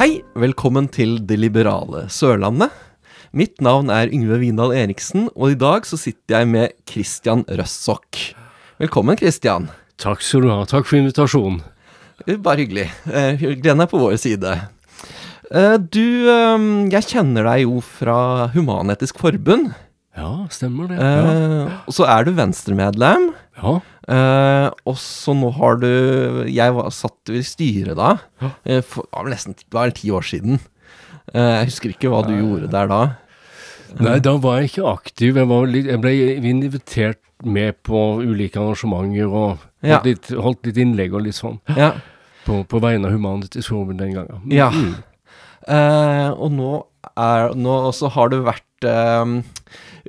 Hei, velkommen til Det liberale Sørlandet. Mitt navn er Yngve Vindal Eriksen, og i dag så sitter jeg med Christian Røssok. Velkommen, Christian. Takk skal du ha. Takk for invitasjonen. Bare hyggelig. Eh, Gleden er på vår side. Eh, Du, eh, jeg kjenner deg jo fra Human-Etisk Forbund. Ja, stemmer det. Ja. Eh, Og så er du Venstre-medlem. Ja. Eh, og så nå har du Jeg var, satt i styret da. Ja. eh, for, det var vel nesten det var vel ti år siden. Eh, jeg husker ikke hva du gjorde der da. Nei, da var jeg ikke aktiv. Jeg, litt, jeg ble invitert med på ulike arrangementer og Ja. holdt, litt, holdt litt innlegg og litt sånn Ja. på, på vegne av Humanitisk Forbund den gangen. Ja. Mm. Eh, og nå er Nå også har du vært eh,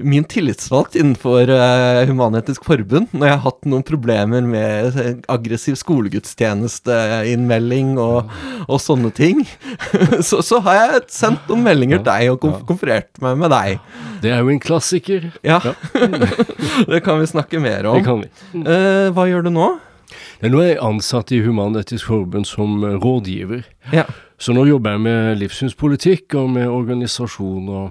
min tillitsvalgt innenfor uh, Human-Etisk Forbund når jeg har hatt noen problemer med eh, aggressiv skolegudstjenesteinnmelding og, og sånne ting. så, så har jeg sendt noen meldinger til deg og konf konferert meg med deg. Det er jo en klassiker. Ja, det kan vi snakke mer om. Det kan vi. Uh, hva gjør du nå? Ja, Nå er jeg ansatt i Human-Etisk Forbund som eh, rådgiver. Ja. Så nå jobber jeg med livssynspolitikk og med organisasjon og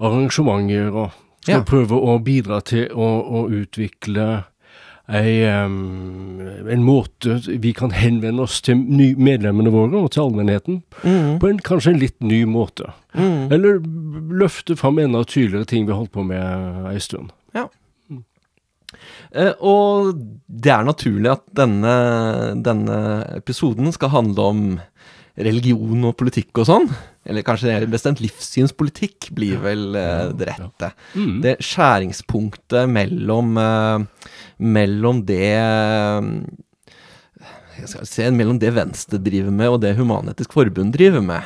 arrangementer, og skal Ja. prøve å bidra til å, å utvikle ei, um, en måte vi kan henvende oss til medlemmene våre og til allmennheten Mm, på en kanskje en litt ny måte. mm. Eller løfte fram enda tydeligere ting vi har holdt på med ei stund. Eh, og det er naturlig at denne, denne episoden skal handle om religion og politikk og sånn. Eller kanskje bestemt livssynspolitikk blir vel eh, det rette. Mm. Det skjæringspunktet mellom, eh, mellom det eh, jeg skal se, mellom det Venstre driver med, og det Human-Etisk Forbund driver med,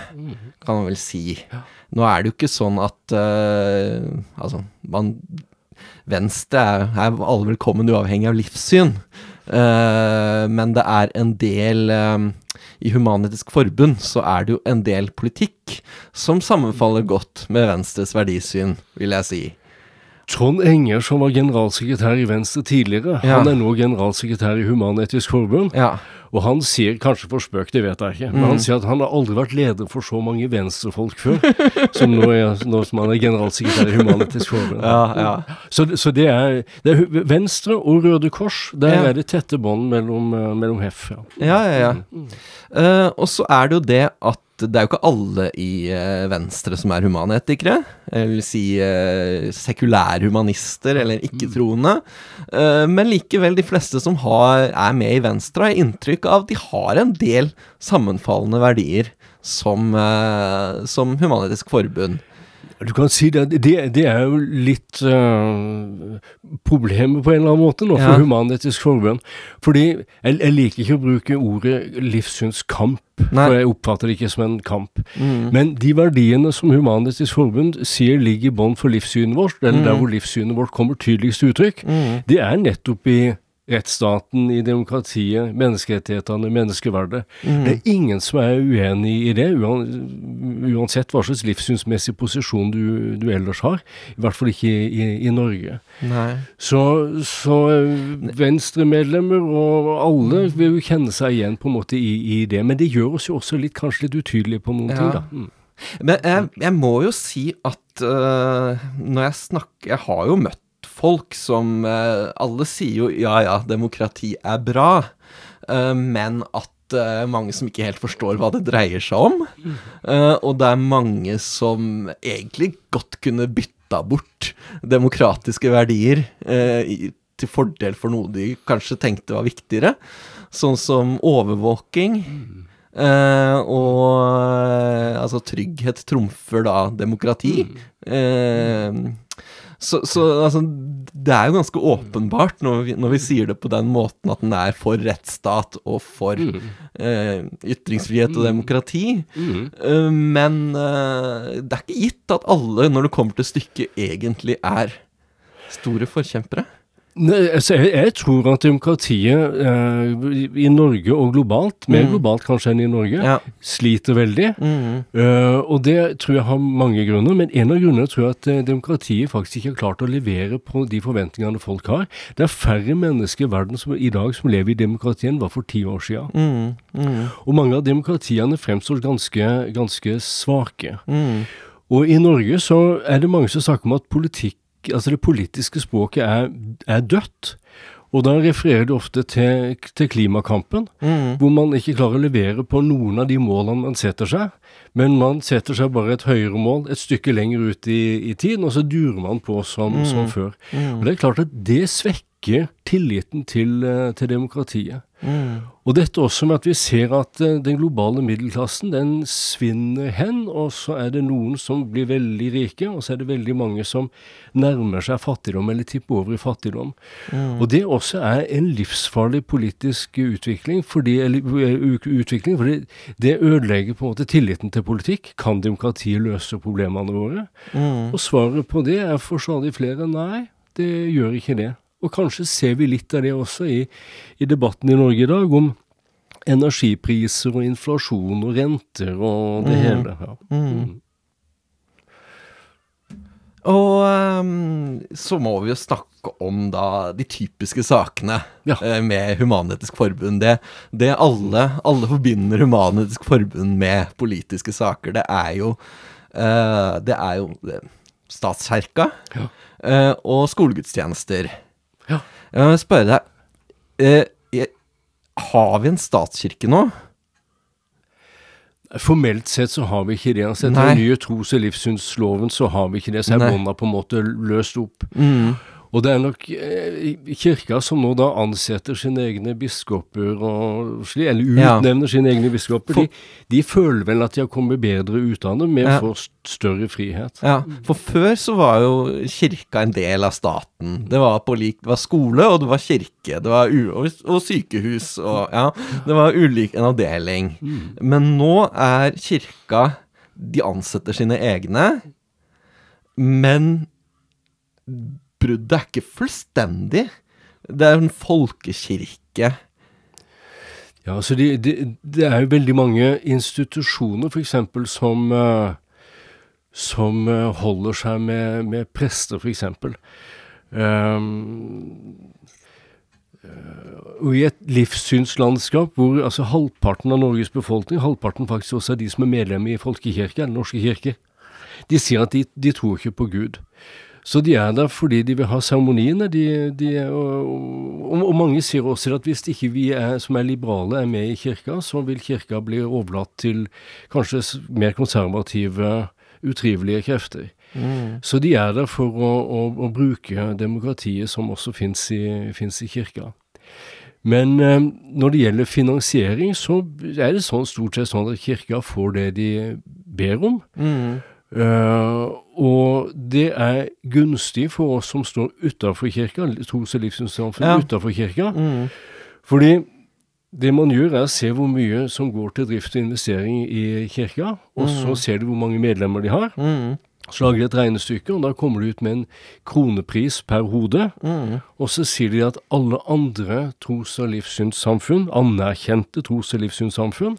kan man vel si. Nå er det jo ikke sånn at eh, Altså, man Venstre er, er alle velkommen uavhengig av livssyn. Eh, men det er en del um, I Human-Etisk Forbund så er det jo en del politikk som sammenfaller godt med Venstres verdisyn, vil jeg si. Trond Enger, som var generalsekretær i Venstre tidligere, Ja. han er nå generalsekretær i Human-Etisk Forbund. Ja. Og han sier, kanskje for spøk, det vet jeg ikke, men han sier at han har aldri vært leder for så mange venstrefolk før, som nå, er, nå som han er generalsekretær i Human-Etisk Forbund. Ja, ja. Så, så det, er, det er Venstre og Røde Kors, der Ja. er det tette bånd mellom, eh, mellom HEF. Ja. Ja, ja, ja. Uh, og så er det jo det at det er jo ikke alle i eh, Venstre som er humanetikere. Jeg vil si sekulærhumanister eller ikke-troende. Eh, men likevel, de fleste som har, er med i Venstre, har inntrykk av at de har en del sammenfallende verdier som, uh, som Human-Etisk Forbund. Du kan si det, det, det er jo litt uh, problemet på en eller annen måte nå for Ja. Human-Etisk Forbund. Fordi jeg, jeg liker ikke å bruke ordet livssynskamp, Nei. for jeg oppfatter det ikke som en kamp. Mm. Men de verdiene som Human-Etisk Forbund sier ligger i bånd for livssynet vårt, eller der Mm. hvor livssynet vårt kommer tydeligst til uttrykk, Mm. det er nettopp i rettsstaten, i demokratiet, menneskerettighetene, menneskeverdet. Mm. Det er ingen som er uenig i det, uansett hva slags livssynsmessig posisjon du, du ellers har. I hvert fall ikke i, i, i Norge. Nei. Så, så eh, Venstre-medlemmer og alle vil jo kjenne seg igjen på en måte i, i det. Men det gjør oss jo også litt, kanskje litt utydelige på noen Ja. ting. da. Mm. Men jeg, jeg må jo si at uh, når jeg snakker Jeg har jo møtt folk som øh, Alle sier jo ja ja, demokrati er bra, øh, men at øh, mange som ikke helt forstår hva det dreier seg om. Og det er mange som egentlig godt kunne bytta bort demokratiske verdier til fordel for noe de kanskje tenkte var viktigere. Sånn som overvåking. Uh, og uh, altså trygghet trumfer da demokrati. Eh, så, så altså, det er jo ganske åpenbart når vi, når vi sier det på den måten at den er for rettsstat og for eh, ytringsfrihet og demokrati. Mm. Uh, men uh, det er ikke gitt at alle, når det kommer til stykket, egentlig er store forkjempere. Altså jeg, jeg tror at demokratiet eh, i- Norge og globalt, mer globalt kanskje enn i Norge, Ja. sliter veldig. Mm. Eh, og det tror jeg har mange grunner, men en av grunnene tror jeg at eh, demokratiet faktisk ikke har klart å levere på de forventningene folk har. Det er færre mennesker i verden som, i dag som lever i demokrati enn var for ti år siden. Mm. Mm. Og mange av demokratiene fremstår ganske, ganske svake. Mm. Og i Norge så er det mange som snakker om at politikk, altså det politiske språket er, er dødt. Og da refererer du ofte til, til klimakampen, Mm. hvor man ikke klarer å levere på noen av de målene man setter seg. Men man setter seg bare et høyere mål et stykke lenger ut i, i tiden, og så durer man på som, som før. Og det er klart at det svekker tilliten til, eh, til demokratiet. Mm. Og dette også med at vi ser at eh, den globale middelklassen den svinner hen, og så er det noen som blir veldig rike, og så er det veldig mange som nærmer seg fattigdom eller tipper over i fattigdom. Og det også er en livsfarlig politisk utvikling, fordi, eh, utvikling, fordi det ødelegger på en måte tilliten til politikk. Kan demokratiet løse problemene våre? Mm. Og svaret på det er for stadig flere nei, det gjør ikke det. Og kanskje ser vi litt av det også i, i debatten i Norge i dag, om energipriser og inflasjon og renter og det hele. Ja. Mm. Og um, så må vi jo snakke om da de typiske sakene Ja. eh, med Human-Etisk Forbund. Det, det alle, alle forbinder Human-Etisk Forbund med politiske saker, det er jo uh, Det er jo eh, statskirka Ja. uh, og skolegudstjenester. Ja. Jeg må spørre deg eh, Har vi en statskirke nå? Formelt sett så har vi ikke det. Altså, etter den nye tros- og livssynsloven så har vi ikke det. Så er bånda på en måte løst opp. Mm. Og det er nok eh, kirka som nå da ansetter sine egne biskoper og slik, eller Ja. utnevner sine egne biskoper. For- De, de føler vel at de har kommet bedre ut av det, med Ja. for større frihet. Ja, for før så var jo kirka en del av staten. Det var på lik, det var skole, og det var kirke, det var og, og sykehus, og ja, det var ulik en avdeling. Men nå er kirka De ansetter sine egne, men bruddet er ikke fullstendig. Det er en folkekirke. Ja, så de, de, Det er jo veldig mange institusjoner f.eks. som eh, som eh, holder seg med, med prester, f.eks. Um, og i et livssynslandskap hvor altså halvparten av Norges befolkning, halvparten faktisk også er de som er medlemmer i folkekirke, eller norske kirke, de sier at de, de tror ikke på Gud. Så de er der fordi de vil ha seremoniene. De, de, og, og, og mange sier også at hvis ikke vi er, som er liberale er med i kirka, så vil kirka bli overlatt til kanskje mer konservative, utrivelige krefter. Så de er der for å, å, å bruke demokratiet som også fins i, i kirka. Men eh, når det gjelder finansiering, så er det sånn stort sett sånn at kirka får det de ber om. Eh, og det er gunstig for oss som står utafor kirka, tros- og livssynssamfunn Ja. utafor kirka. Fordi det man gjør, er å se hvor mye som går til drift og investering i kirka, og så ser du hvor mange medlemmer de har. Mm. Så lager de et regnestykke, og da kommer de ut med en kronepris per hode. Og så sier de at alle andre tros- og livssynssamfunn, anerkjente tros- og livssynssamfunn,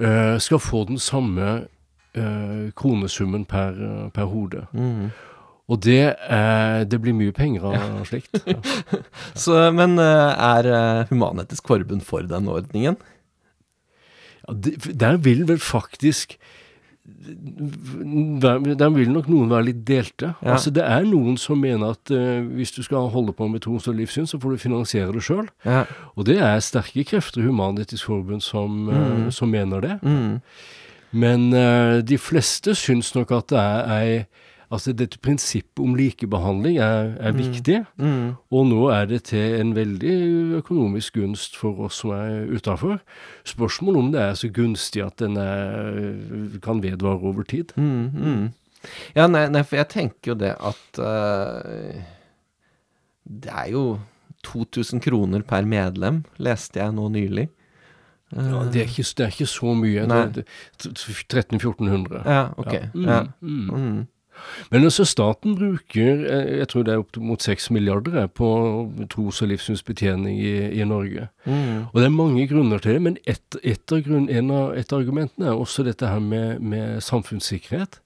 uh, skal få den samme eh, kronesummen per, eh, per hode. Og det, eh, det blir mye penger av slikt. Ja. Så, men eh, er eh, Human-Etisk Forbund for den ordningen? Ja, det, der vil vel faktisk der, der vil nok noen være litt delte. Ja. Altså Det er noen som mener at eh, hvis du skal holde på med tros- og livssyn, så får du finansiere det sjøl. Ja. Og det er sterke krefter i Human-Etisk Forbund som, eh, som mener det. Mm. Men uh, de fleste syns nok at det er ei Altså dette prinsippet om likebehandling er, er viktig. Mm. Og nå er det til en veldig økonomisk gunst for oss som er utafor. Spørsmålet om det er så gunstig at den er, kan vedvare over tid. Mm, mm. Ja, nei, nei, for jeg tenker jo det at uh, Det er jo 2000 kroner per medlem, leste jeg nå nylig. Ja, det, er ikke, det er ikke så mye. Nei. Det- det- 1300-1400. Ja, ok. Ja. Mm, mm. Mm. Men altså staten bruker eh, jeg tror det er opp mot 6 milliarder eh, på tros- og livssynsbetjening i, i Norge. Mm. Og det er mange grunner til det, men et, et, av, grunn, av, et av, argumentene er også dette her med, med samfunnssikkerhet.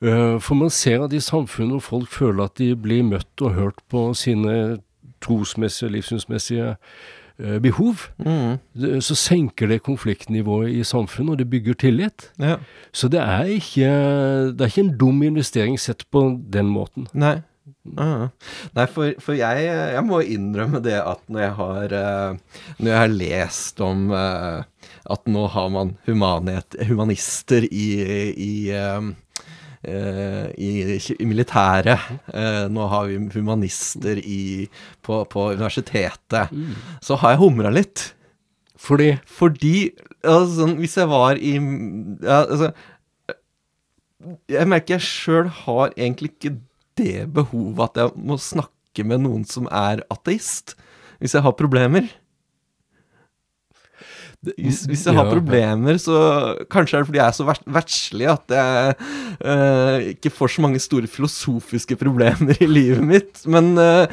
Uh, for man ser at i samfunn hvor folk føler at de blir møtt og hørt på sine trosmessige livssynsmessige behov, Mm. så senker det konfliktnivået i samfunnet, og det bygger tillit. Ja. Så det er ikke, det er ikke en dum investering sett på den måten. Nei. Ah. Nei, for, for jeg, jeg, må innrømme det at når jeg har, uh, når jeg har lest om uh, at nå har man humanister i, i i, i, militæret. Uh, nå har vi humanister i, på, på universitetet. Mm. Så har jeg humra litt. Fordi? Fordi altså, Hvis jeg var i ja, altså, Jeg merker jeg sjøl har egentlig ikke det behovet at jeg må snakke med noen som er ateist, hvis jeg har problemer. Hvis, hvis, jeg har problemer, så kanskje er det fordi jeg er så verdslig at jeg uh, ikke får så mange store filosofiske problemer i livet mitt. Men uh,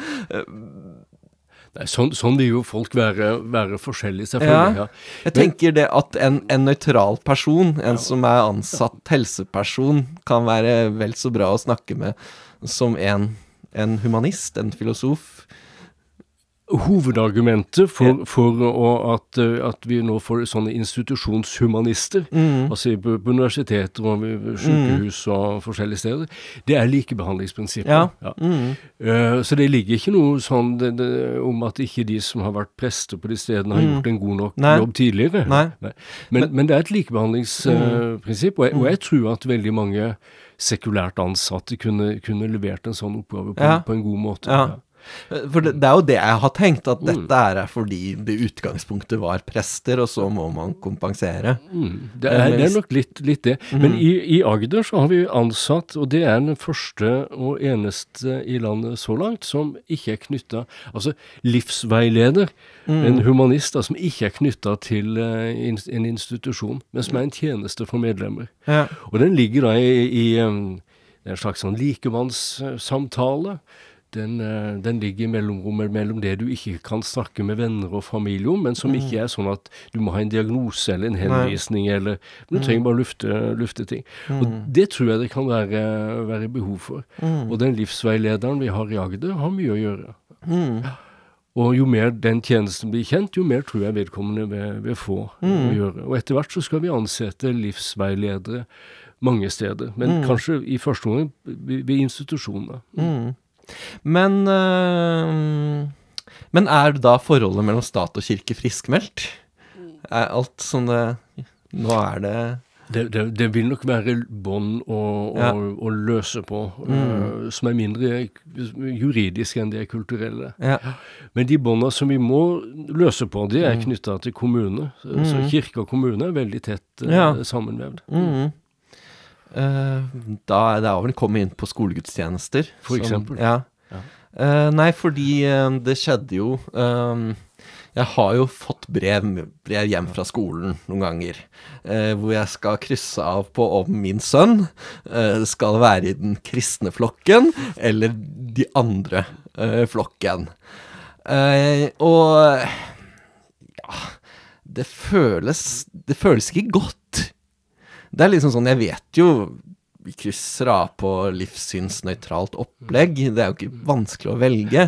Nei, sånn, sånn, vil jo folk være, være forskjellige, selvfølgelig. Ja, jeg tenker det at en, en nøytral person, en ja. som er ansatt helseperson, kan være vel så bra å snakke med som en, en humanist, en filosof. Hovedargumentet for, for at, at, vi nå får sånne institusjonshumanister, mm. altså på, på universiteter og sykehus mm. og forskjellige steder, det er likebehandlingsprinsippet. Ja. Ja. Mm. Uh, så det ligger ikke noe sånn det, det, om at ikke de som har vært prester på de stedene, har gjort en god nok Nei. jobb tidligere. Nei. Nei. Men, men, det er et likebehandlingsprinsipp, og, og, jeg tror at veldig mange sekulært ansatte kunne, kunne levert en sånn oppgave på, Ja. på en god måte. Ja. For det, det er jo det jeg har tenkt, at Mm. dette er fordi det utgangspunktet var prester, og så må man kompensere. Mm. Det, er, det er nok litt, litt det. Men i, i Agder så har vi ansatt, og det er den første og eneste i landet så langt, som ikke er knytta Altså livsveileder, en humanist da, som ikke er knytta til uh, en institusjon, men som er en tjeneste for medlemmer. Ja. Og den ligger da i, i um, en slags sånn likemannssamtale. Uh, den, ligger i mellomrommet mellom det du ikke kan snakke med venner og familie om, men som ikke er sånn at du må ha en diagnose eller en henvisning, eller du trenger bare lufte, lufte ting. Og det tror jeg det kan være, være behov for. Og den livsveilederen vi har i Agder, har mye å gjøre. Og jo mer den tjenesten blir kjent, jo mer tror jeg vedkommende vil, vil få å gjøre. Og etter hvert så skal vi ansette livsveiledere mange steder, men kanskje i første omgang ved. Mm. Men øh, Men er da forholdet mellom stat og kirke friskmeldt? Er alt sånn det Nå er det det, det, det vil nok være bånd å, Ja. å, å løse på, øh, som er mindre juridiske enn de er kulturelle. Ja. Men de båndene som vi må løse på, de er knytta til kommune. Så, så kirke og kommune er veldig tett uh, Ja. sammenvevd. Mm. Eh, da er det vel kommet inn på skolegudstjenester. For som- eksempel. Ja. Ja. Uh, nei, fordi uh, det skjedde jo eh, Jeg har jo fått brev, brev hjem fra skolen noen ganger, hvor jeg skal krysse av på om min sønn skal være i den kristne flokken eller de andre flokken. Og ja det føles Det føles ikke godt. Det er liksom sånn Jeg vet jo vi krysser av på livssynsnøytralt opplegg. Det er jo ikke vanskelig å velge.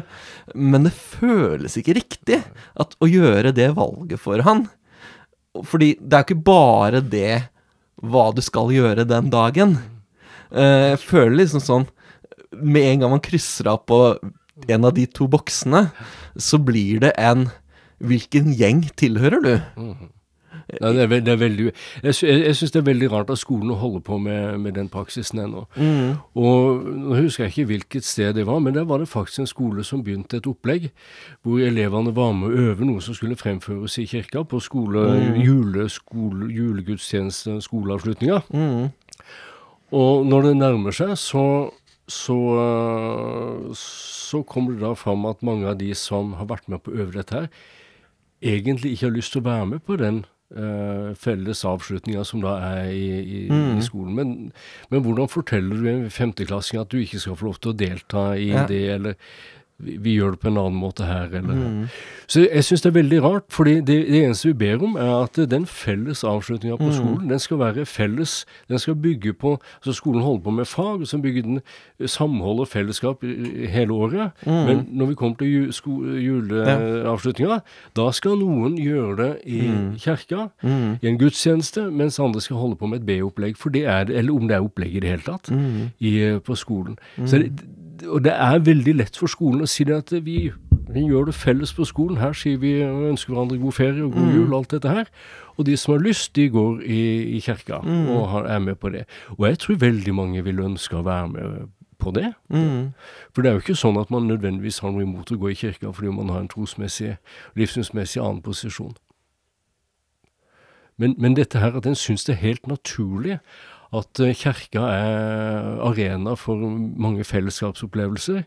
Men det føles ikke riktig at, å gjøre det valget for han. Fordi det er jo ikke bare det hva du skal gjøre den dagen. Eh, Jeg føler liksom sånn Med en gang man krysser av på en av de to boksene, så blir det en Hvilken gjeng tilhører du? Ja, det er, ve- det er veldig, jeg jeg, syns det er veldig rart at skolen holder på med, med den praksisen ennå. Og Nå husker jeg ikke hvilket sted det var, men der var det faktisk en skole som begynte et opplegg hvor elevene var med å øve noe som skulle fremføres i kirka på skole, juleskole, julegudstjeneste, skoleavslutninga. Og når det nærmer seg, så, så, så kommer det da fram at mange av de som har vært med på å øve dette her, egentlig ikke har lyst til å være med på den eh, felles avslutninger som da er i, i, Mm. i skolen. Men, men hvordan forteller du en femteklassing at du ikke skal få lov til å delta i Ja. det, eller vi, vi gjør det på en annen måte her, eller Mm. Så jeg syns det er veldig rart, for det, det eneste vi ber om, er at den felles avslutninga på Mm. skolen, den skal være felles. Den skal bygge på Så skolen holder på med fag, så bygger den samhold og fellesskap hele året. Mm. Men når vi kommer til juleavslutninga, ja. da skal noen gjøre det i kirka, Mm. i en gudstjeneste, mens andre skal holde på med et B-opplegg, for det er det, eller om det er opplegg i det hele tatt, Mm. i, på skolen. Så det, og det er veldig lett for skolen å si det at vi, vi gjør det felles på skolen. Her sier vi og ønsker hverandre god ferie og god jul og alt dette her. Og de som har lyst, de går i, i kirka og har, er med på det. Og jeg tror veldig mange vil ønske å være med på det. Mm. For det er jo ikke sånn at man nødvendigvis har noe imot å gå i kirka fordi man har en trosmessig, livssynsmessig annen posisjon. Men, men dette her at en syns det er helt naturlig at eh, kirka er arena for mange fellesskapsopplevelser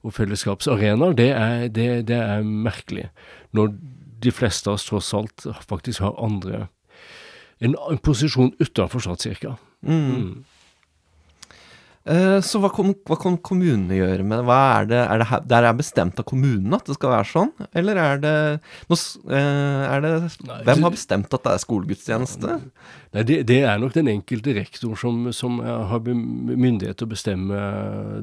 og fellesskapsarenaer, det, det, det er merkelig. Når de fleste av oss tross alt faktisk har andre En, en posisjon utenfor statskirka. Mm. Eh, Så hva kan, hva kan kommunene gjøre med? Hva er det, er det her, der er bestemt av kommunene at det skal være sånn? Eller er det, eh, er det Nei, Hvem har bestemt at det er skolegudstjeneste? Nei, det, det er nok den enkelte rektor som, som eh, har myndighet til å bestemme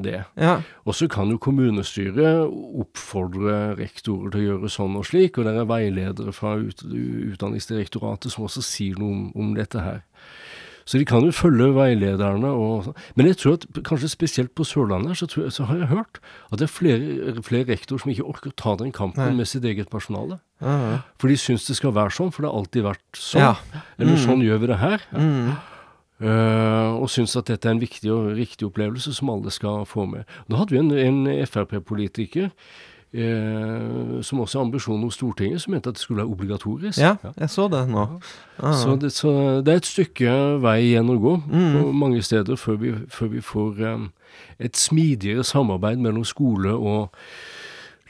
det. Ja. Og så kan jo kommunestyret oppfordre rektorer til å gjøre sånn og slik, og det er veiledere fra ut, Utdanningsdirektoratet som også sier noe om, om dette her. Så de kan jo følge veilederne og. Men jeg tror at kanskje spesielt på Sørlandet så, tror jeg, så har jeg hørt at det er flere, flere rektorer som ikke orker å ta den kampen Nei. med sitt eget personale. Ja. For de syns det skal være sånn, for det har alltid vært sånn. Ja. Eller sånn gjør vi det her. Mm. Uh, og syns at dette er en viktig og riktig opplevelse som alle skal få med. Nå hadde vi en, en Frp-politiker eh, som også har ambisjoner hos Stortinget, som mente at det skulle være obligatorisk. ja, jeg så det nå. Ah. Så, det, så det er et stykke vei igjen å gå Mm. på mange steder før vi, før vi får eh, et smidigere samarbeid mellom skole og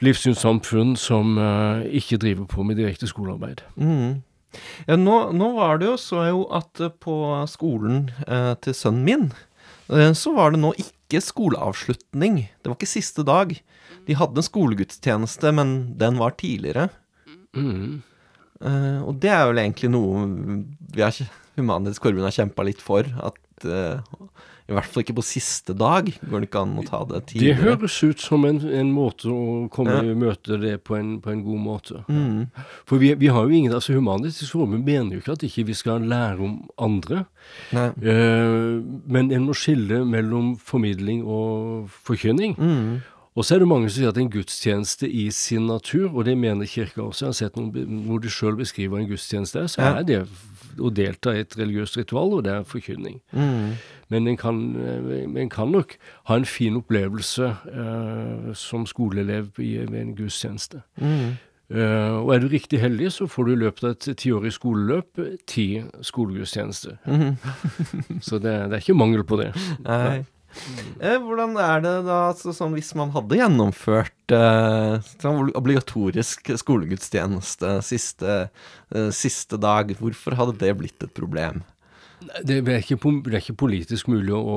livssynssamfunn som eh, ikke driver på med direkte skolearbeid. Mm. Ja, nå, nå var det jo så jo at eh, på skolen eh, til sønnen min, eh, så var det nå ikke skoleavslutning. Det var ikke siste dag. De hadde en skolegudstjeneste, men den var tidligere. Mm. Uh, og det er vel egentlig noe vi har, Humanitisk Forbund har kjempa litt for. At uh, i hvert fall ikke på siste dag går det ikke an å ta det tidligere. Det høres ut som en, en måte å komme Ja. møte det på en, på en god måte. Mm. For vi, vi har jo ingen, altså Human-Etisk Forbund mener jo ikke at ikke vi skal lære om andre, eh, men en må skille mellom formidling og forkynning. Mm. Og så er det mange som sier at en gudstjeneste i sin natur, og det mener kirka også, jeg har sett noen hvor de sjøl beskriver en gudstjeneste, så Ja. er det å delta i et religiøst ritual, og det er forkynning. Mm. Men en kan, eh, en kan nok ha en fin opplevelse eh, som skoleelev ved en gudstjeneste. Mm. Eh, og er du riktig heldig, så får du i løpet av et tiårig skoleløp eh, ti skolegudstjenester. Mhm. Så det, det er ikke mangel på det. Nei. Eh, hvordan er det da, altså, sånn hvis man hadde gjennomført eh, sånn obligatorisk skolegudstjeneste siste, eh, siste dag, hvorfor hadde det blitt et problem? Det er ikke, det er ikke politisk mulig å,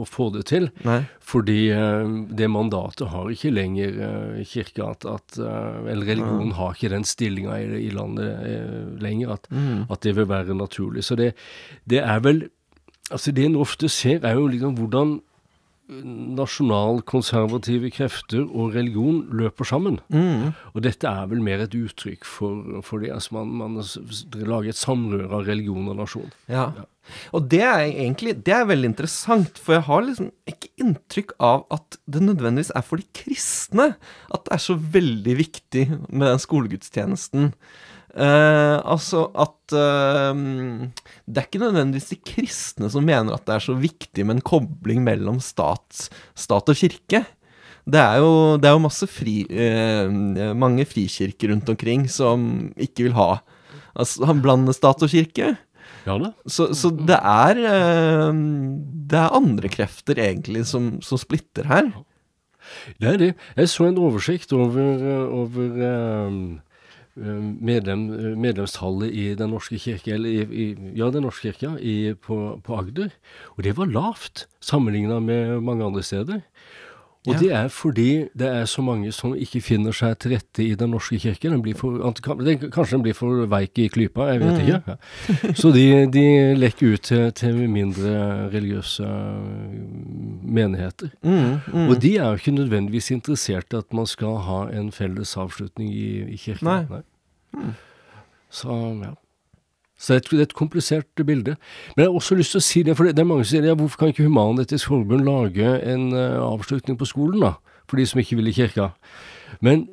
å få det til. Nei? Fordi eh, det mandatet har ikke lenger eh, kirka at, at Eller religionen har ikke den stillinga i, i landet lenger at, Mm. at det vil være naturlig. Så det, det er vel Altså det en ofte ser, er jo liksom hvordan nasjonalkonservative krefter og religion løper sammen. Mm. Og dette er vel mer et uttrykk for, for det. Altså man, man lager et samrøre av religion og nasjon. Ja. Og det er egentlig det er veldig interessant, for jeg har liksom ikke inntrykk av at det nødvendigvis er for de kristne at det er så veldig viktig med den skolegudstjenesten. Eh, altså at uh, Det er ikke nødvendigvis de kristne som mener at det er så viktig med en kobling mellom stat, stat og kirke. Det er jo, det er jo masse fri, uh, mange frikirker rundt omkring som ikke vil ha altså, blande stat og kirke. Ja det. Så, så det er eh, Det er andre krefter egentlig som, som splitter her. Det er det. Jeg så en oversikt over, over eh, eh, medlem, medlemstallet i Den norske kirke, eller i, i, ja, Den norske kirke i, på, på Agder. Og det var lavt sammenligna med mange andre steder. Og ja. det er fordi det er så mange som ikke finner seg til rette i Den norske kirke. Den for, kanskje den blir for veik i klypa, jeg vet mm. ikke. Ja. Så de, de, lekker ut til, til mindre religiøse menigheter. Mm, mm. Og de er jo ikke nødvendigvis interessert i at man skal ha en felles avslutning i, i kirken. Nei. Nei. Mm. Så ja. Så det er, et, komplisert bilde. Men jeg har også lyst til å si det, for det, er mange som sier ja, hvorfor kan ikke Human-Etisk Forbund lage en uh, avslutning på skolen, da? For de som ikke vil i kirka. Men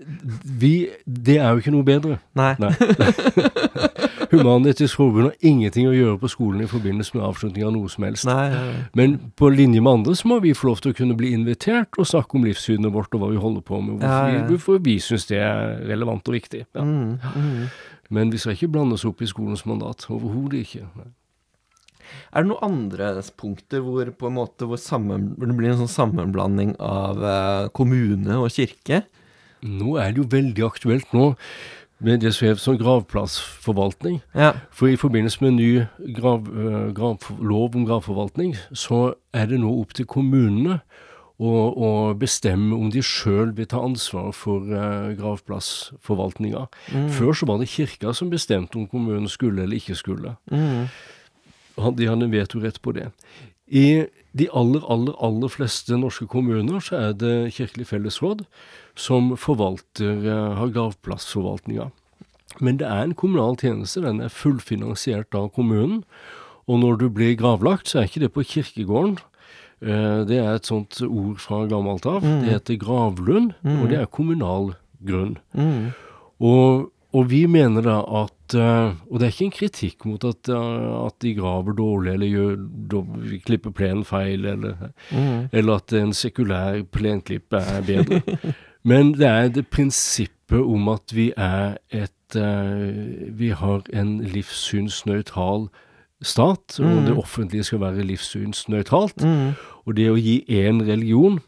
vi Det er jo ikke noe bedre. Nei. Nei. Human-Etisk Forbund har ingenting å gjøre på skolen i forbindelse med avslutning av noe som helst. Nei, ja, ja. Men på linje med andre så må vi få lov til å kunne bli invitert og snakke om livssynet vårt og hva vi holder på med, hvorfor, ja, hvorfor vi syns det er relevant og viktig. Mm, mm. Men vi skal ikke blande oss opp i skolens mandat. Overhodet ikke. Nei. Er det noen andre punkter hvor, på en måte, hvor, sammen, hvor det blir en sånn sammenblanding av eh, kommune og kirke? Nå er det jo veldig aktuelt nå med det som heter som gravplassforvaltning. Ja. For i forbindelse med ny grav, uh, grav, lov om gravforvaltning, så er det nå opp til kommunene og, og bestemme om de sjøl vil ta ansvar for eh, gravplassforvaltninga. Mm. Før så var det kirka som bestemte om kommunen skulle eller ikke skulle. Mm. De hadde vetorett på det. I de aller, aller, aller fleste norske kommuner så er det Kirkelig fellesråd som forvalter, eh, har gravplassforvaltninga. Men det er en kommunal tjeneste. Den er fullfinansiert av kommunen. Og når du blir gravlagt, så er ikke det på kirkegården. Eh, det er et sånt ord fra gammelt av. Mm. Det heter gravlund, mm. og det er kommunal grunn. Mm. Og, og, vi mener da at uh, Og det er ikke en kritikk mot at, uh, at de graver dårlig eller gjør, klipper plenen feil, eller, mm. eller, at en sekulær plenklipp er bedre. Men det er det prinsippet om at vi er et Vi har en livssynsnøytral stat, og mm. det offentlige skal være livssynsnøytralt. Mm. Og det å gi én religion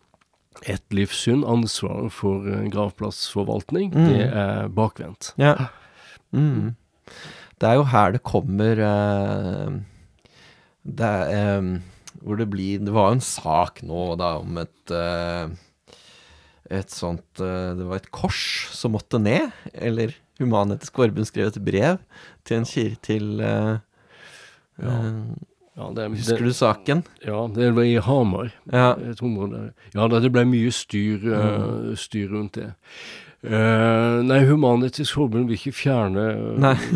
et livssyn ansvaret for uh, gravplassforvaltning, mm. det er bakvendt. Ja. Mm. Det er jo her det kommer uh, det er, um, Hvor det blir Det var jo en sak nå da om et uh, et sånt Det var et kors som måtte ned. Eller Human-Etisk Forbund skrev et brev til en kir til uh, ja. Ja, det, Husker det, du saken? Ja, det var i Hamar. Ja, ja det ble mye styr, mm. uh, styr rundt det. Uh, nei, Human-Etisk Forbund vil ikke fjerne,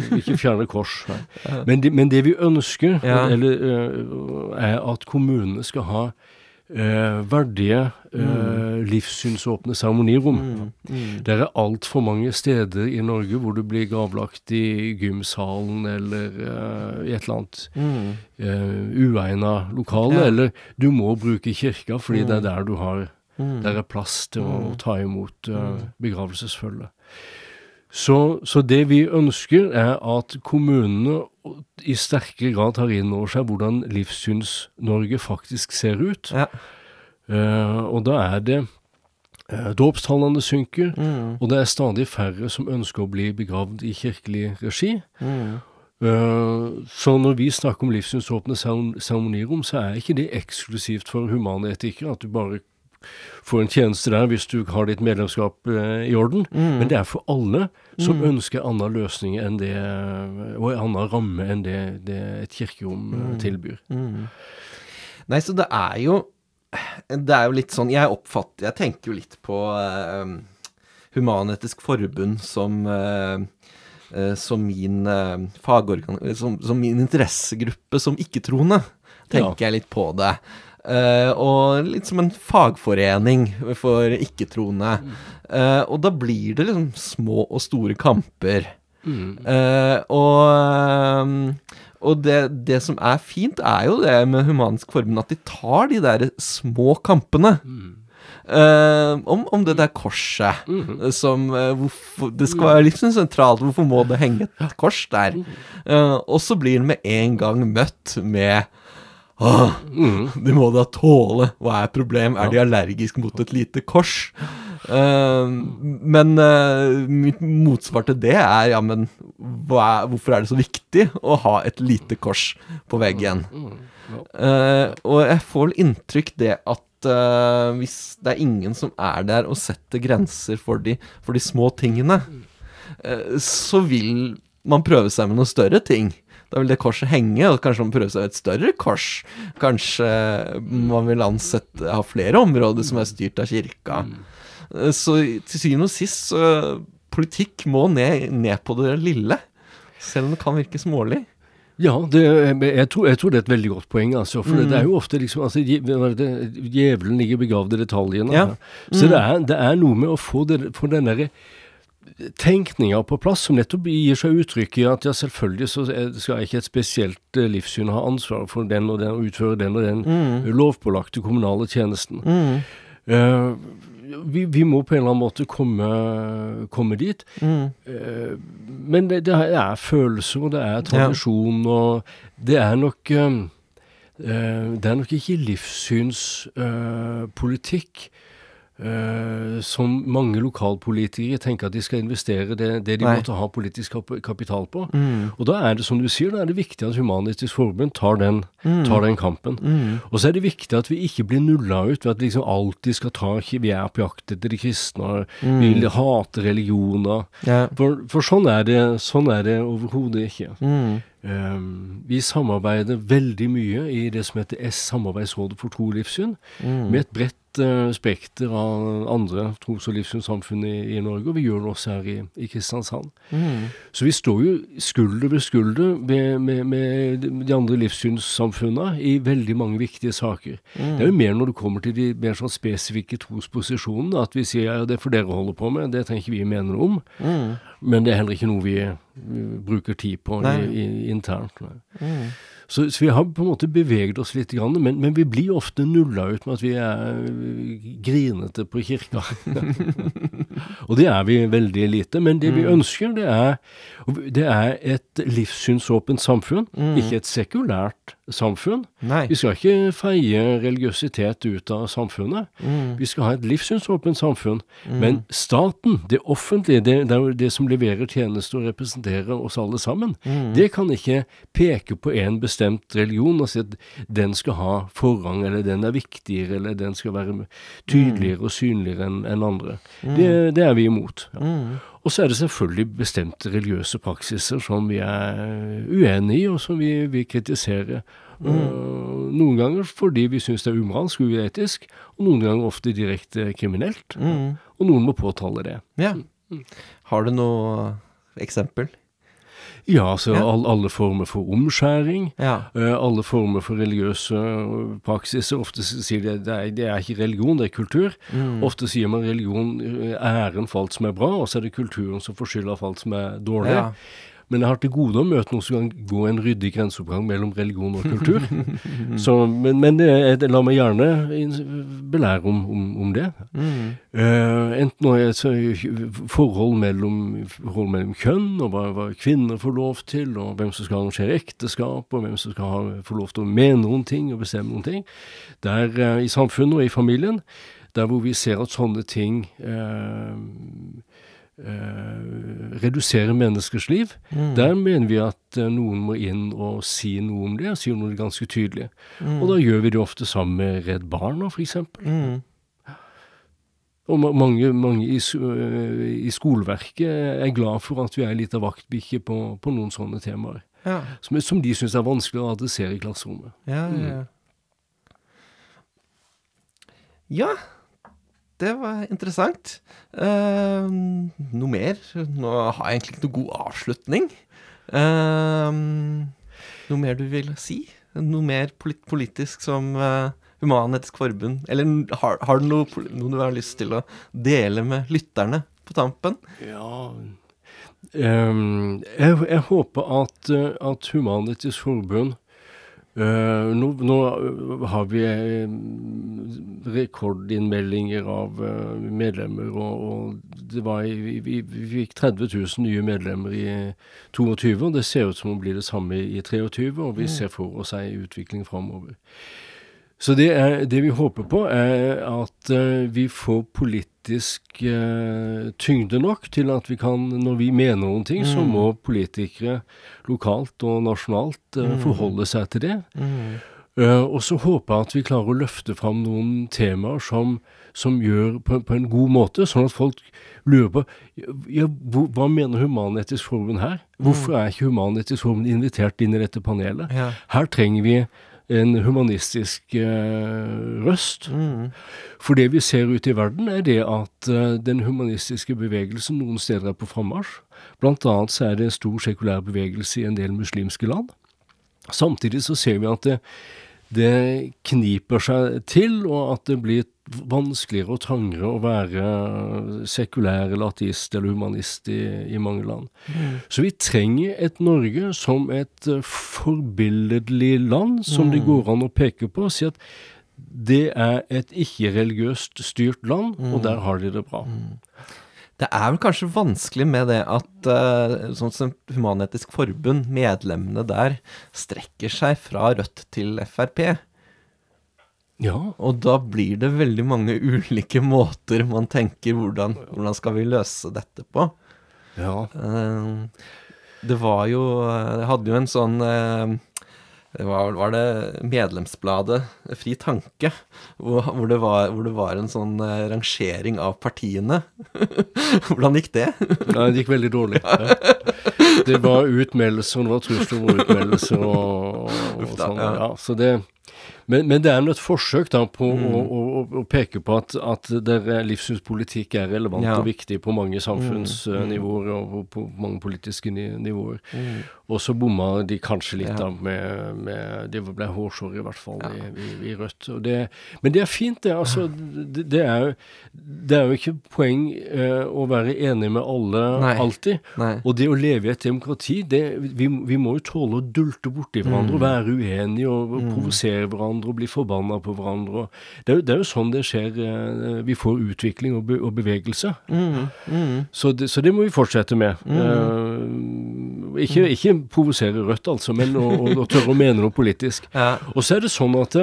vil ikke fjerne kors. Men, de, men, det vi ønsker, ja. eller, uh, er at kommunene skal ha eh, verdige, eh, mm. livssynsåpne seremonirom. Mm. Mm. Det er altfor mange steder i Norge hvor du blir gravlagt i gymsalen eller eh, i et eller annet mm. eh, uegna lokale, ja. eller du må bruke kirka fordi det er mm. der du har mm. Der er plass til å ta imot eh, begravelsesfølge. Så, så, det vi ønsker, er at kommunene i sterkere grad tar inn over seg hvordan Livssyns-Norge faktisk ser ut. Ja. Uh, og da er det uh, Dåpstallene synker, mm. og det er stadig færre som ønsker å bli begravd i kirkelig regi. Mm. Uh, så når vi snakker om livssynsåpne seremonirom, så er ikke det eksklusivt for humane etikere, at du bare få en tjeneste der hvis du har ditt medlemskap eh, i orden. Mm. Men det er for alle som mm. ønsker en annen løsning enn det, og en annen ramme enn det, det et kirkerom eh, mm. tilbyr. Mm. Nei, så det er jo Det er jo litt sånn Jeg oppfatter Jeg tenker jo litt på uh, Human-Etisk Forbund som uh, som min fagorgan... Som, som, min interessegruppe som ikke-troende, tenker ja. jeg litt på det. Uh, og litt som en fagforening for ikke-troende. Uh, og da blir det liksom små og store kamper. Uh, og, og det, det, som er fint, er jo det med Humanisk Forbund, at de tar de der små kampene. Mm. om, om, det der korset mm. som hvorfor, Det skal være litt sånn sentralt. Hvorfor må det henge et kors der? Uh, og så blir det med en gang møtt med Åh, mm. De må da tåle. Hva er problem? Er de allergisk mot et lite kors? Uh, men uh, mitt motsvar til det er ja, men hva hvorfor er det så viktig å ha et lite kors på veggen? Uh, og jeg får vel inntrykk det at eh, hvis det er ingen som er der og setter grenser for de, for de små tingene, så vil man prøve seg med noen større ting. Da vil det korset henge, og kanskje man prøver seg et større kors. Kanskje man vil ansette ha flere områder som er styrt av kirka. Eh, Så til syvende og sist, så politikk må ned, ned på det lille. Selv om det kan virke smålig. Ja, det, jeg, tror, jeg tror det er et veldig godt poeng. altså, For det er jo ofte liksom altså, Djevelen ligger begravd i detaljene. Ja. Så det, er, det er noe med å få, det, få den derre tenkninga på plass, som nettopp gir seg uttrykk i at ja, selvfølgelig så skal ikke et spesielt eh, livssyn ha ansvar for den og den, utføre den og den lovpålagte kommunale tjenesten. Eh, vi, vi må på en eller annen måte komme, komme dit. Eh, men det, det er følelser, og det er tradisjon, og det er nok eh, Det er nok ikke livssynspolitikk som mange lokalpolitikere tenker at de skal investere det, det de Nei. måtte ha politisk kapital på. Og da er det som du sier, da er det viktig at Human-Etisk Forbund tar den, tar den kampen. Og så er det viktig at vi ikke blir nulla ut ved at vi liksom alltid skal ta Vi er på jakt etter de kristne, vi hater religioner. Ja. For, for sånn er det, sånn er det overhodet ikke. Mm. Um, vi samarbeider veldig mye i det som heter S, Samarbeidsrådet for tro og livssyn, med et bredt uh, spekter av andre tros- og livssynssamfunn i, i Norge, og vi gjør det også her i, i Kristiansand. Så vi står jo skulder ved skulder med, med, med de andre livssynssamfunnene i veldig mange viktige saker. Det er jo mer når det kommer til de mer sånn spesifikke trosposisjonene, at vi sier ja, det får dere holde på med, det trenger ikke vi mene noe om. Men det er heller ikke noe vi, bruker tid på i, i, internt. Nei. Så, så vi har på en måte beveget oss litt, grann, men, men vi blir ofte nulla ut med at vi er øh, grinete på kirka. og det er vi veldig lite. Men det vi ønsker, det er, det er et livssynsåpent samfunn, ikke et sekulært samfunn. Nei. Vi skal ikke feie religiøsitet ut av samfunnet. Vi skal ha et livssynsåpent samfunn. Men staten, det offentlige, det, det det som leverer tjenester og representerer oss alle sammen, det kan ikke peke på en bestemt religion og si at den skal ha forrang, eller den er viktigere, eller den skal være tydeligere og synligere enn en andre. Det, det er vi imot. Ja. Og så er det selvfølgelig bestemte religiøse praksiser som vi er uenig i, og som vi, vi kritiserer. Uh, noen ganger fordi vi syns det er umoralsk og uetisk, og noen ganger ofte direkte kriminelt. Og noen må påtale det. Ja. Har du noe eksempel? Ja, altså Ja. all, alle former for omskjæring. Ja. eh, alle former for religiøse eh, praksiser. Ofte sier de det er, det er ikke religion, det er kultur. Ofte sier man religion eh, æren for alt som er bra, og så er det kulturen som får skylda for alt som er dårlig. Ja. Men jeg har til gode å møte noen som kan gå en ryddig grenseoppgang mellom religion og kultur. Så, men men det, jeg la meg gjerne belære om, om, om det. Eh, enten nå er forhold mellom, forhold mellom kjønn, og hva, hva kvinner får lov til, og hvem som skal arrangere ekteskap, og hvem som skal ha, få lov til å mene noen ting og bestemme noen ting. Der uh, i samfunnet og i familien, der hvor vi ser at sånne ting eh, eh, redusere menneskers liv. Der mener vi at eh, noen må inn og si noe om det, og si noe ganske tydelig. Og da gjør vi det ofte sammen med Redd Barna, f.eks. Mm. Og mange, mange i, øh, i skoleverket er glad for at vi er litt av vaktbikkje på, på noen sånne temaer. Ja. Som, som de syns er vanskelig å adressere i klasserommet. Ja, ja, ja. Ja, det var interessant. Eh, noe mer? Nå har jeg egentlig ikke noe god avslutning. Eh, noe mer du vil si? Noe mer polit politisk som uh, Human-Etisk Forbund? Eller har, har du noe, noe du har lyst til å dele med lytterne på tampen? Ja um, jeg, jeg håper at, eh, at Human-Etisk Forbund eh, nå, nå eh, har vi eh, rekordinnmeldinger av medlemmer, og, og det var vi, vi, vi fikk 30 000 nye medlemmer i 22, og det ser ut som å bli det samme i 23, og vi ser for oss ei utvikling framover. Så det, er, det vi håper på, er at uh, vi får politisk uh, tyngde nok til at vi kan, når vi mener noen ting, mm. så må politikere lokalt og nasjonalt uh, forholde seg til det. Mm. og så håper jeg at vi klarer å løfte fram noen temaer som, som gjør på, på, en god måte, sånn at folk lurer på ja, hva mener Human-Etisk Forbund her? Hvorfor mm. er ikke Human-Etisk Forbund invitert inn i dette panelet? Ja. Her trenger vi en humanistisk eh, røst. Mm. For det vi ser ute i verden, er det at eh, den humanistiske bevegelsen noen steder er på frammarsj. Blant annet så er det en stor sekulær bevegelse i en del muslimske land. Samtidig så ser vi at det, det kniper seg til, og at det blir vanskeligere og trangere å være sekulær eller ateist eller humanist i, i mange land. Mm. Så vi trenger et Norge som et uh, forbilledlig land, som mm. det går an å peke på og si at det er et ikke-religiøst styrt land, mm. og der har de det bra. Mm. Det er vel kanskje vanskelig med det at uh, sånn som Human-Etisk Forbund, medlemmene der, strekker seg fra Rødt til Frp. Ja. Og da blir det veldig mange ulike måter man tenker hvordan, hvordan skal vi løse dette på. Ja. Uh, det var jo Jeg hadde jo en sånn det var, var, det medlemsbladet Fri Tanke, hvor, hvor, det var, hvor, det var, en sånn uh, rangering av partiene. Hvordan gikk det? Nei, det gikk veldig dårlig. Ja. Det var utmeldelser, det var trusler om utmeldelser og, og, og sånn. Ja. Så det men, men, det er et forsøk da på mm. å, å, å, peke på at, at livssynspolitikk er relevant ja. og viktig på mange samfunnsnivåer mm. og på mange politiske nivåer. Mm. Og så bomma de kanskje litt ja. da med, med Det ble hårsår i hvert fall ja. i, i, i, Rødt. Det, men det er fint, det. altså. Det, det, er, det er jo ikke poeng eh, å være enig med alle Nei. alltid. Nei. Og det å leve i et demokrati, det, vi, vi, må jo tåle å dulte borti hverandre og mm. være uenige og, og mm. provosere hverandre hverandre og blir forbanna på hverandre. Det er, det, er, jo sånn det skjer. Eh, vi får utvikling og, be, og bevegelse. Mm, mm. Så, det, så, det, må vi fortsette med. Uh, ikke, ikke provosere Rødt, altså, men å, å, tørre å mene noe politisk. Ja. Og så er det sånn at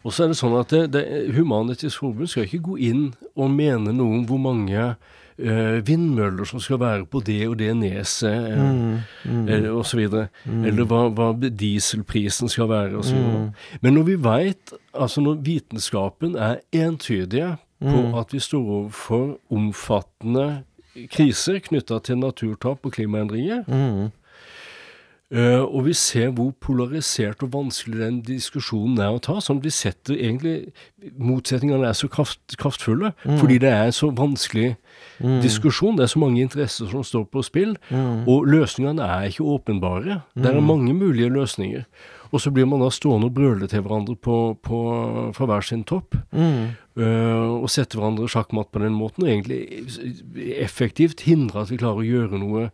og så er det sånn at Human-Etisk Forbund skal ikke gå inn og mene noe om hvor mange vindmøller som skal være på det og det neset, uh, mm, mm. eller osv. Mm. Eller hva, hva, dieselprisen skal være, osv. Mm. Men når vi veit, altså når vitenskapen er entydige på mm. at vi står overfor omfattende kriser knytta til naturtap og klimaendringer, mm. Og vi ser hvor polarisert og vanskelig den diskusjonen er å ta. At vi setter egentlig Motsetningene er så kraft, kraftfulle mm. fordi det er en så vanskelig mm. diskusjon. Det er så mange interesser som står på spill, mm. og løsningene er ikke åpenbare. Det er mm. mange mulige løsninger. Og så blir man da stående og brøle til hverandre på, på, fra hver sin topp. Uh, og sette hverandre sjakkmatt på den måten, og egentlig effektivt hindre at vi klarer å gjøre noe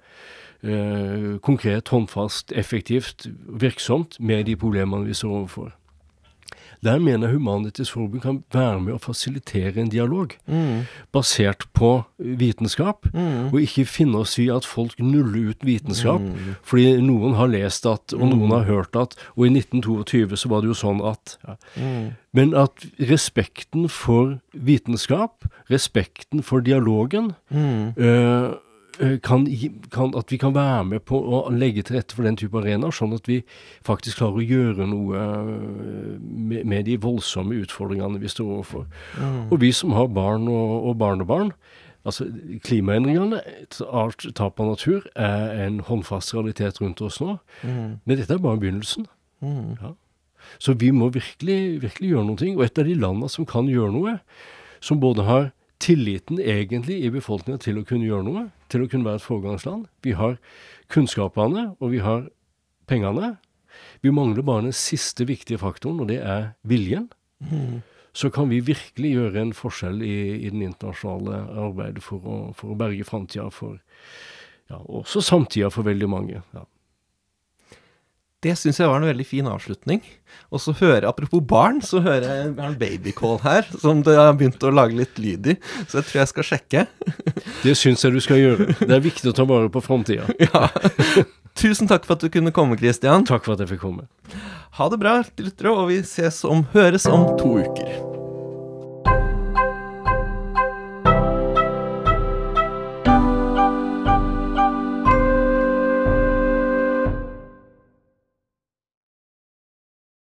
eh, konkret, håndfast, effektivt, virksomt med de problemene vi står overfor. Der mener Human-Etisk Forbund kan være med å fasilitere en dialog mm. basert på vitenskap, mm. og ikke finne oss i at folk nuller ut vitenskap mm. fordi noen har lest at, og noen har hørt at, og i 1922 så var det jo sånn at ja. Mm. Men at respekten for vitenskap, respekten for dialogen, øh, kan, kan, at vi kan være med på å legge til rette for den type arenaer, sånn at vi faktisk klarer å gjøre noe eh, med, med de voldsomme utfordringene vi står overfor. Mm. Og vi som har barn og, og barnebarn, altså Klimaendringene, tap av natur, er en håndfast realitet rundt oss nå. Mm. Men dette er bare begynnelsen. Mm. Ja. Så vi må virkelig, virkelig gjøre noe. Og et av de landene som kan gjøre noe, som både har tilliten egentlig i befolkninga til å kunne gjøre noe, til å kunne være et foregangsland. Vi har kunnskapene, og vi har pengene. Vi mangler bare den siste viktige faktoren, og det er viljen. Mm. Så kan vi virkelig gjøre en forskjell i, i den internasjonale arbeidet for å, for å berge framtida for ja, også samtida for veldig mange. ja. Det syns jeg var en veldig fin avslutning. Og så hører apropos barn, så hører jeg en babycall her, som det har begynt å lage litt lyd i. Så jeg tror jeg skal sjekke. det syns jeg du skal gjøre. Det er viktig å ta vare på framtida. ja. Tusen takk for at du kunne komme, Christian. Takk for at jeg fikk komme. Ha det bra, lyttere, og vi ses om, høres om to uker.